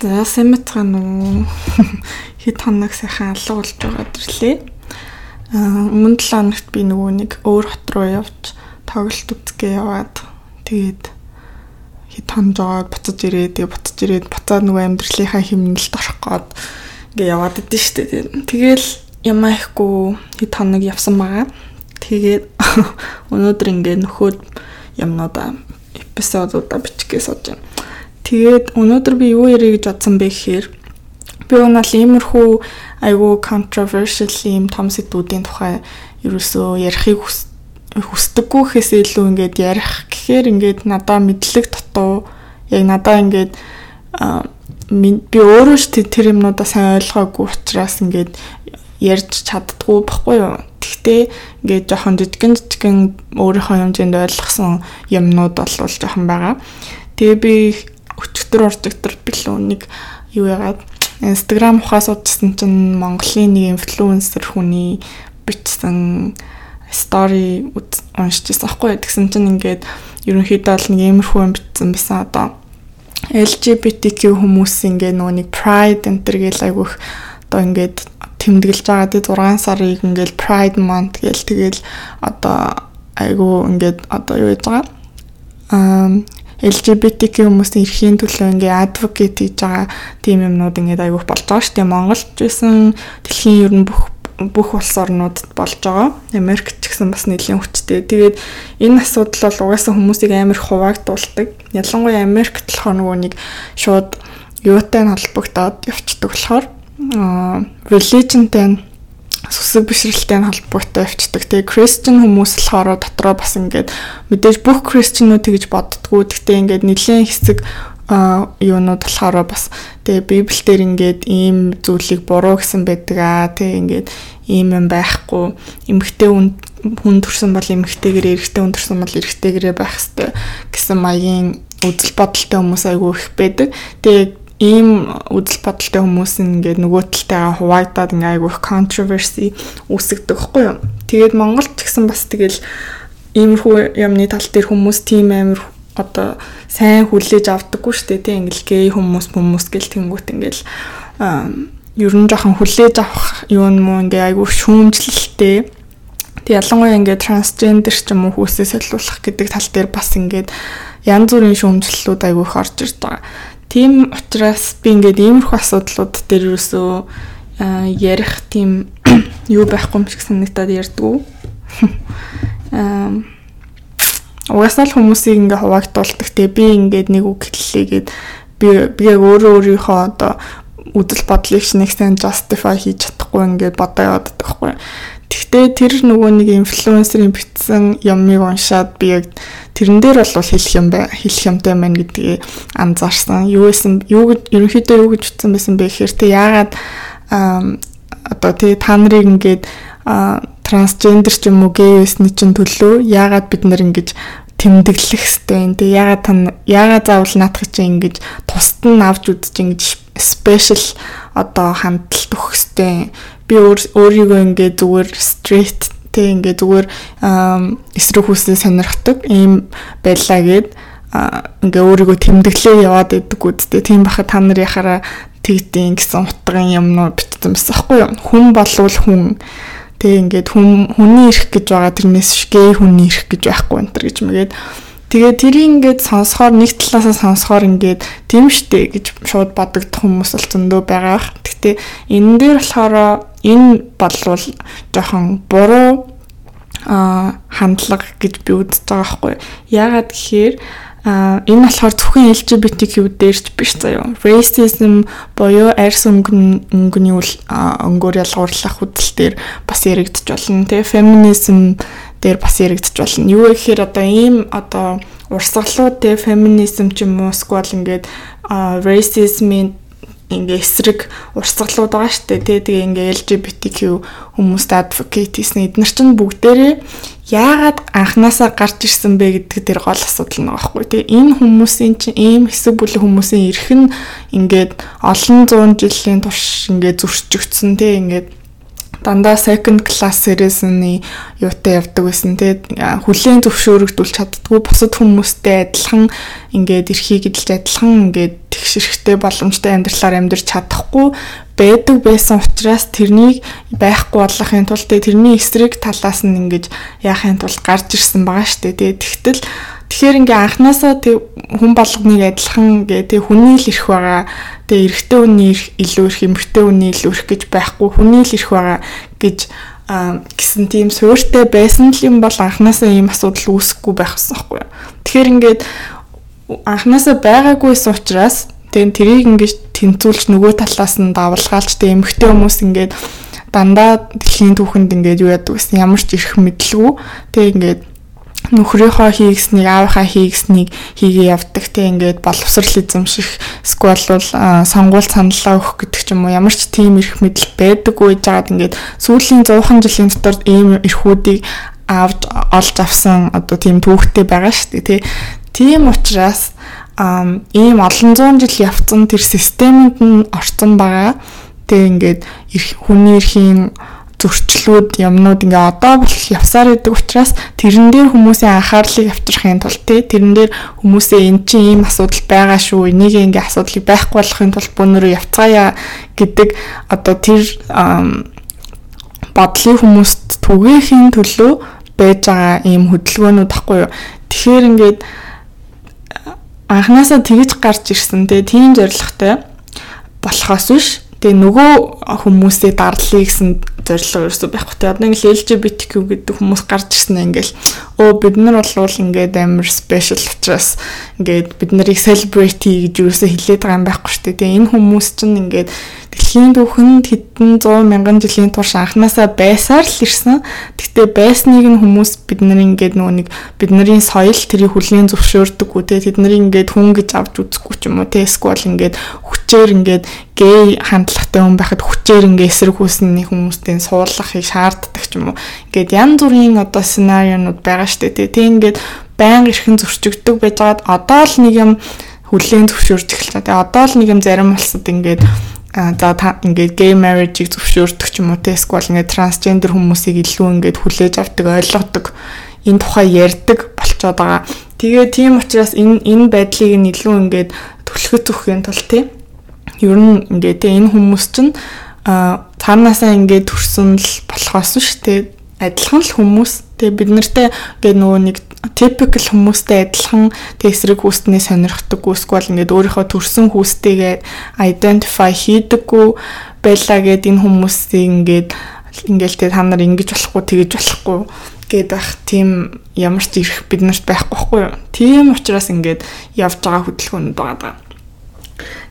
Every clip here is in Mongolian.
За сэмэтгэн нүү хэд хоног сайхан алга болж байгаа гэрлээ. Аа өмнө 7 хоногт би нөгөө нэг өөр хот руу явж тоглолт үзгээ яваад тэгээд хэд хоног жоод буцаж ирээд тэгээд буцаж ирээд буцаад нөгөө амьдралынхаа хэмнэлд орох гээд ингээ яваад идэв штэ. Тэгэл ямаа ихгүй хэд хоног явсан байгаа. Тэгээд өнөөдөр ингээ нөхөд юмнуудаа эпизодуудаа бичихээ сууж байна. Тэгээд өнөөдөр би юу ярих гэж бодсон бэ гэхээр би унаал иймэрхүү айгүй controversial юм том сэдвүүдийн тухай ерөөсөө ярихыг хүсдэггүй гэхээс илүү ингээд ярих гэхээр ингээд надаа мэдлэг дутуу яг надаа ингээд би өөрөө ч тэр юмнуудаа сайн ойлгоогүй учраас ингээд ярьж чаддгүй баггүй юу. Тэгтээ ингээд жоохон жижигэн жижигэн өөрийнхөө хэмжээнд ойлгосон юмнууд бол жоохон байгаа. Тэгээ би өчтөр орчигтөр билүү нэг юу яагаад Instagram ухаас удсан чинь Монголын нэг инфлюенсер хүний бичсэн стори уншижсэн аахгүй тэгсэн чинь ингээд ерөнхийдөө л нэг иймэрхүү юм бичсэн байсан. Одоо LGBTQ хүмүүс ингээд нөгөө нэг pride enter гэл айгүйх одоо ингээд тэмдэглэж байгаа тий 6 сарыг ингээд pride month гээл тэгэл одоо айгүй ингээд одоо юу яаж байгаа аа LGBTQ хүмүүсийн эрхийн төлөө ингээ advocate хийж байгаа тийм юмнууд ингээ айгүйх болж байгаа шүү дээ. Монголд байсан дэлхийн ер нь бүх бүх улс орнуудад болж байгаа. Америкт ч гэсэн бас нэлийн хүчтэй. Тэгээд энэ асуудал бол угаасаа хүмүүсийг амар хуваагдуулдаг. Ялангуяа Америкт болохоор нөгөө нэг шууд юутай холбогдоод явцдаг болохоор religionтэй сүсэг бишрэлтэй холбоотой явцдаг. Тэгээ Christian хүмүүс болохоор дотроо бас ингээд мэдээж бүх Christianуд тэгж боддгоо. Гэхдээ ингээд нэлийн хэсэг юунууд болохоор бас тэгээ Библиэлд ингээд ийм зүйлийг буруу гэсэн байдаг аа. Тэгээ ингээд ийм юм байхгүй. Эмгтэй хүн төрсөн бол эмгтэйгээр эрэгтэй хүн төрсөн бол эрэгтэйгээрээ байх хэрэгтэй гэсэн маягийн үзэл бодолтой хүмүүс айгүй их байдаг. Тэгээ ийм үзэл бодолтой хүмүүс ингээд нөгөө талтайгаа хуваагдаад ингээ айгүйх controversy үүсгдэг байхгүй юу. Тэгээд Монголд ч гэсэн бас тэгэл иймэрхүү юмны тал дээр хүмүүс тийм амир одоо сайн хүлээж авдаггүй шүү дээ. Тэ ингээл гей хүмүүс хүмүүс гэл тэнгуут ингээл ер нь жоохон хүлээж авах юу юм ингээ айгүй шүүмжлэлтэй. Тэг ялангуяа ингээ трансгендер ч юм уу хүүсээ солиулах гэдэг тал дээр бас ингээд янз бүрийн шүүмжлэлүүд айгүй их орж ирж байгаа. Тийм учраас би ингээд иймэрхүү асуудлууд дээр юусоо ярих тийм юу байхгүй юм шиг санагдаад ярьдгүү. Аа угаасаа л хүмүүсийг ингээ хуваагдуулдаг. Тэгээ би ингээд нэг үг хэллээгээд би би өөрөө өөрийнхөө одоо үдэл бодлыг шинийг сайн justify хийж чадахгүй ингээд бодоо яваад байхгүй. Гэхдээ тэр нөгөө нэг инфлюенсерийн бичсэн юмыг уншаад би яг тэрэн дээр бол хэлэх юм бай хэлэх юмтай байна гэдгийг анзаарсан. Юу гэсэн юу гэж ерөнхийдөө юу гэж утсан байсан бэ гэхээр тэ яагаад одоо тэ та нарыг ингээд трансгендер ч юм уу байсны чинь төлөө яагаад бид нар ингэж тэмдэглэх хэвтэй юм. Тэг яагаад та яагаад заавал наадах чинь ингэж тусад нь авч үзэж ингэж спешиал одоо хандлт өгөх хэвтэй би өөрийгөө ингээ зүгээр straight тэг ингээ зүгээр эсрэг хүсээ сонирхдаг ийм байлаа гэд ингээ өөрийгөө тэмдэглээ яваад идэг үсттэй. Тийм баха та нар яхаараа тэгтийн гэсэн утгын юмнууд битсэн байсан байхгүй юу? Хүн болвол хүн. Тэг ингээд хүн хүний ирэх гэж байгаа тэрнээс гей хүний ирэх гэж байхгүй энэ төр гэж мэгээд Тэгээ тэрийг ингээд сонсохоор нэг талаасаа сонсохоор ингээд тийм штэ гэж шууд бодогдох хүмүүс бол зөндөө байгаа. Гэхдээ энэ дээр болохоор энэ болвол жоохон буруу а хандлага гэж би үзэж байгаа байхгүй. Яагаад гэхээр а энэ болохоор зөвхөн LGBTQ дээрч биш заяа. Racism буюу арьс өнгөн өнгөний үл өнгөөр ялгуурлах хөдөл дээр бас яригдчих болно. Тэгээ feminism дээр бас яригдчих болно. Юу гэхээр одоо ийм одоо урсгалууд те феминизм ч юм уу сквал ингээд racism-ийн ингээ эсрэг урсгалууд байгаа штэ тий тэгээ ингээ LGBTQ хүмүүст advocate хийсэн эдгээр чинь бүгдээрээ яагаад анханасаа гарч ирсэн бэ гэдэг тэр гол асуудал нэг байхгүй. Тий энэ хүмүүсийн чинь ийм хэсэг бүлэг хүмүүсийн эрх нь ингээд олон зуун жилийн турш ингээ зөрчигдсөн тий ингээд дандаа second class series-ны юутай явдаг байсан те хүлээн зөвшөөрөгдүүлж чаддгүй бусад хүмүүстэй адилхан ингээд эрхийг эдэлж адилхан ингээд ширхтэй боломжтой амьдралаар амьдрч чадахгүй байдаг байсан учраас тэрнийг байхгүй болгохын тулд тэрний эсрэг талаас нь ингэж яахын тулд гарч ирсэн байгаа шүү дээ. Тэгтэл тэгэхээр ингээ анханасаа тэг хүн болгоныг адилхан гэ тэг хүний л ирэх байгаа. Тэг эрэгтэй хүний илүү ирэх, эмэгтэй хүний илүү ирэх гэж байхгүй хүний л ирэх байгаа гэж гэсэн тийм суурьтай байсан л юм бол анханасаа ийм асуудал үүсэхгүй байх гэсэн юм байна. Тэгэхээр ингээд анханасаа байгаагүйсэн учраас тэгээд тэрийг ингэж тэнцүүлж нөгөө талаас нь давалгаалж тэг эмхтэй хүмүүс ингээд дандаа дэлхийн түүхэнд ингээд юу яадаг гэсэн ямар ч ирэх мэдлгүй тэг ингээд нөхрийнхөө хийгснийг аавынхаа хийгснийг хийгээ явдаг те. Ингээд боловсрал эзэмших эсвэл бол сонгуульд саналаа өгөх гэдэг ч юм уу. Ямар ч тийм эрх мэдэл байдаггүй жаад ингээд сүүлийн 100 жилийн дотор ийм эрхүүдийг авч олж авсан одоо тийм түүхтэй байгаа шүү дээ тий Тийм учраас ийм олон зуун жил явцсан тэр системэнд нь орцсон байгаа. Тэгээ ингээд хүний эрхийн зөрчлүүд юмнууд ингээ одоо бол явсаар идэг учраас тэрэн дээр хүмүүсийн анхаарлыг авчрахын тулд те тэрэн дээр хүмүүсээ эн чинь ийм асуудал байгаа шүү энийг ингээ асуудлыг байхгүй болгохын тулд бүүнөрөө явцгаая гэдэг одоо тэр бодлыг хүмүүст түгээхийн төлөө байж байгаа ийм хөдөлгөөнүүд баггүй юу. Тэгэхээр ингээд анханасаа тэгж гарч ирсэн те тийм зоригтой болохоос биш. Тэгээ нөгөө хүмүүсээ дарлая гэсэн зорилго ерөөсөө байхгүй. Те одоо ингээл LGBTQ гэдэг хүмүүс гарч ирсэн ингээл өө бид нар бол ингээд амар special учраас ингээд бид нарыг celebrate гэж ерөөсөө хэлээд байгаа юм байхгүй шүү дээ. Тэгээ энэ хүмүүс чинь ингээд дэлхийн түүхэнд хэдэн 100 мянган жилийн турш анханасаа байсаар л ирсэн. Гэхдээ байсныг нь хүмүүс бид нар ингээд нөгөө нэг бидний соёл тэрийг хүлээн зөвшөөрдөггүй те. Тэд нарыг ингээд хүн гэж авч үзэхгүй ч юм уу те. Эсвэл ингээд хүчээр ингээд гей хандлагатай хүн байхад хүчээр ингээд эсрэг хүүсний хүмүүстэй суулгахыг шаарддаг ч юм уу. Ингээд янз бүрийн одоо сценарионууд байгаа штэ те. Тэг ингээд байнга эрхэн зөрчигддөг байж байгаад одоо л нэг юм хүлээн зөвшөөрч эхэлж байгаа. Тэгээ одоо л нэг юм зарим улсад ингээд а за та ингээд gay marriage-ийг зөвшөөрдөг ч юм уу те эсвэл ингээд трансгендер хүмүүсийг илүү ингээд хүлээж авдаг ойлгодог энэ тухай ярьдаг болцоод байгаа. Тэгээ тийм учраас энэ энэ байдлыг нь илүү ингээд түлхэж өгөхийн тулд те ер нь ингээд те энэ хүмүүс чинь а цаанаасаа ингээд төрсөн л болохоос шүү дээ адилхан л хүмүүс тэгээ бид нартай ингээд нөгөө нэг typical хүмүүстэй адилхан тэсрэг хүүснээ сонирхдаггүй эсвэл ингээд өөрийнхөө төрсэн хүүстэйгээ identify хийдэггүй байлаа гэд энэ хүмүүсийг ингээд ингээл тэ та нар ингэж болохгүй тэгэж болохгүй гэд байх тийм ямар ч ирэх бид нарт байхгүй байхгүй юу. Тийм учраас ингээд явж байгаа хөдөлгөөнд байгаа.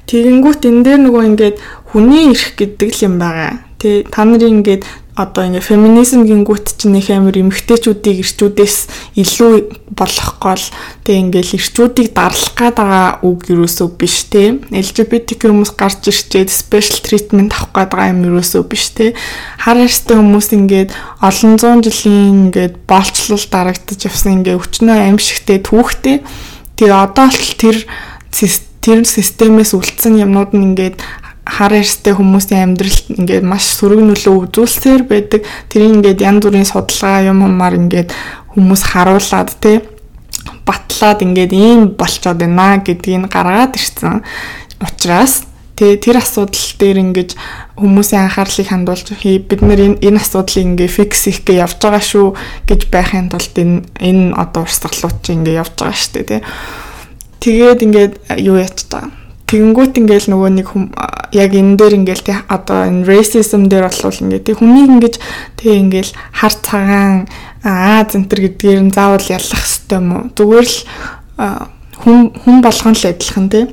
Тэгэнгүүт энэ дээр нөгөө ингээд хүний эрх гэдэг л юм байгаа. Тэ та нарын ингээд одоо ингээ феминизм гингүүт чинь их амир эмгтээчүүдийг ирчүүдээс илүү болох гол тэг ингээл ирчүүдийг дарлах гад байгаа үг юусоо биш те LGBTQ хүмүүс гарч ирчээд special treatment авах гад байгаа юм юусоо биш те хар арьстай хүмүүс ингээд олон зуун жилийн ингээд боолчлол дарагдаж явсан ингээ өчнөө аимшигтэй түүхтэй. Тэгээ одоо л тэр тэр системээс үлдсэн юмнууд нь ингээд хар ярьстай хүмүүсийн амьдралд ингээд маш сөрөг нөлөө үзүүлсээр байдаг. Тэр ингээд янз бүрийн судалгаа юм юмар ингээд хүмүүс харуулад те батлаад ингээд ийм болцоод байна гэдгийг гаргаад ирсэн. Учираас тэ тэр асуудал дээр ингээд хүмүүсийн анхаарлыг хандуулж бид нар энэ асуудлыг ингээ фикс хийх гэж явж байгаа шүү гэж байхын тулд энэ энэ одоо урсгалууд чинь ингээ явж байгаа шүү дээ тий. Тэгээд ингээд юу яач та Тэгэнгүүт ингээл нөгөө нэг яг энэ дээр ингээл тий одоо энэ racism дээр болвол ингээ тий хүнийг ингэж тий ингээл хар цагаан аа зэнтер гэдгээр нь заавал ялах хэрэгтэй юм уу? Зүгээр л хүн хүн болгон л адилхан тий.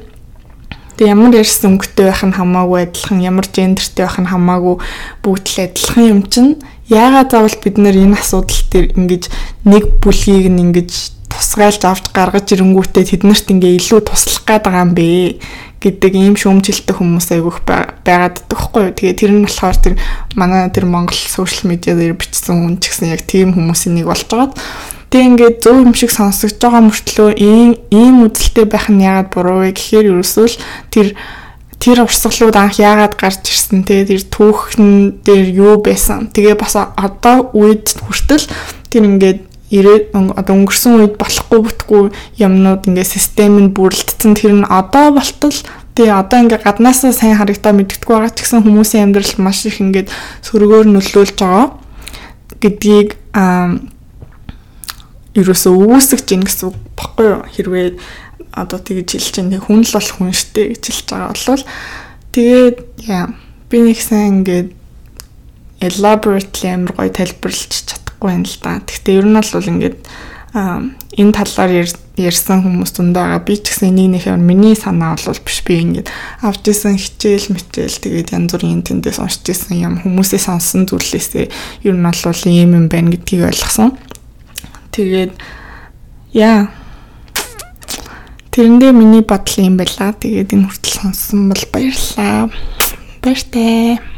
Тэгээ ямар ярьс өнгөтэй байх нь хамаагүй адилхан, ямар гендертэй байх нь хамаагүй бүгд л адилхан юм чинь яагаад заавал бид нэр энэ асуудал дээр ингэж нэг бүлгийг нь ингэж тусгайлж авч гаргаж ирэнгүүтээ тэднэрт ингээ илүү туслах гээд байгаа юм бэ гэдэг ийм шүүмжлэлтэй хүмүүс айгүйх байгаад байгаа хгүй. Тэгээ тэр нь болохоор тэр манай тэр Монгол сошиал медиа дээр бичсэн хүн ч гэсэн яг тийм хүмүүсийн нэг болж байгаад тэг ингээд зөв юм шиг сонсогдож байгаа мөртлөө ийм ийм үзэлтэй байх нь яагаад буруу вэ гэхээр ерөөсөө л тэр тэр урсгалууд анх яагаад гарч ирсэн те тэр түүхэн дээр юу байсан тэгээ бас одоо үед хүртэл тэр ингээд ирээд одоо өнгөрсөн үед болохгүй бүтгүй юмнууд ингээ систем нь бүрлдсэн тэр нь одоо болтол тий одоо ингээ гаднаасаа сайн харагдаа мэддэггүй байгаа ч гэсэн хүмүүсийн амьдрал маш их ингээд сөргөөр нөлөөлж байгаа гэдгийг аа ерөөсөө үүсгэж ийн гэсэн үг баггүй юу? Хэрвээ одоо тэгж хэлж чинь хүн л бол хүн штэ гэж хэлж байгаа болвол. Тэгээд яа би нэг сайн ингээд elaborately амар гоё тайлбарлаж чадахгүй юм л да. Гэхдээ ер нь бол ингээд энэ талаар ярьсан хүмүүс дунд байгаа. Би ч гэсэн энийг нэг миний санаа бол биш би ингээд авч исэн хичээл мичээл тэгээд янз бүрийн тэндээс уншиж исэн юм хүмүүсээ сонсон зүйлээсээ ер нь бол ийм юм байна гэдгийг ойлгосон. Тэгээд яа Тэрэндээ миний бодол юм байла. Тэгээд энэ хүртэл сонссон бол баярлалаа. Баяртай.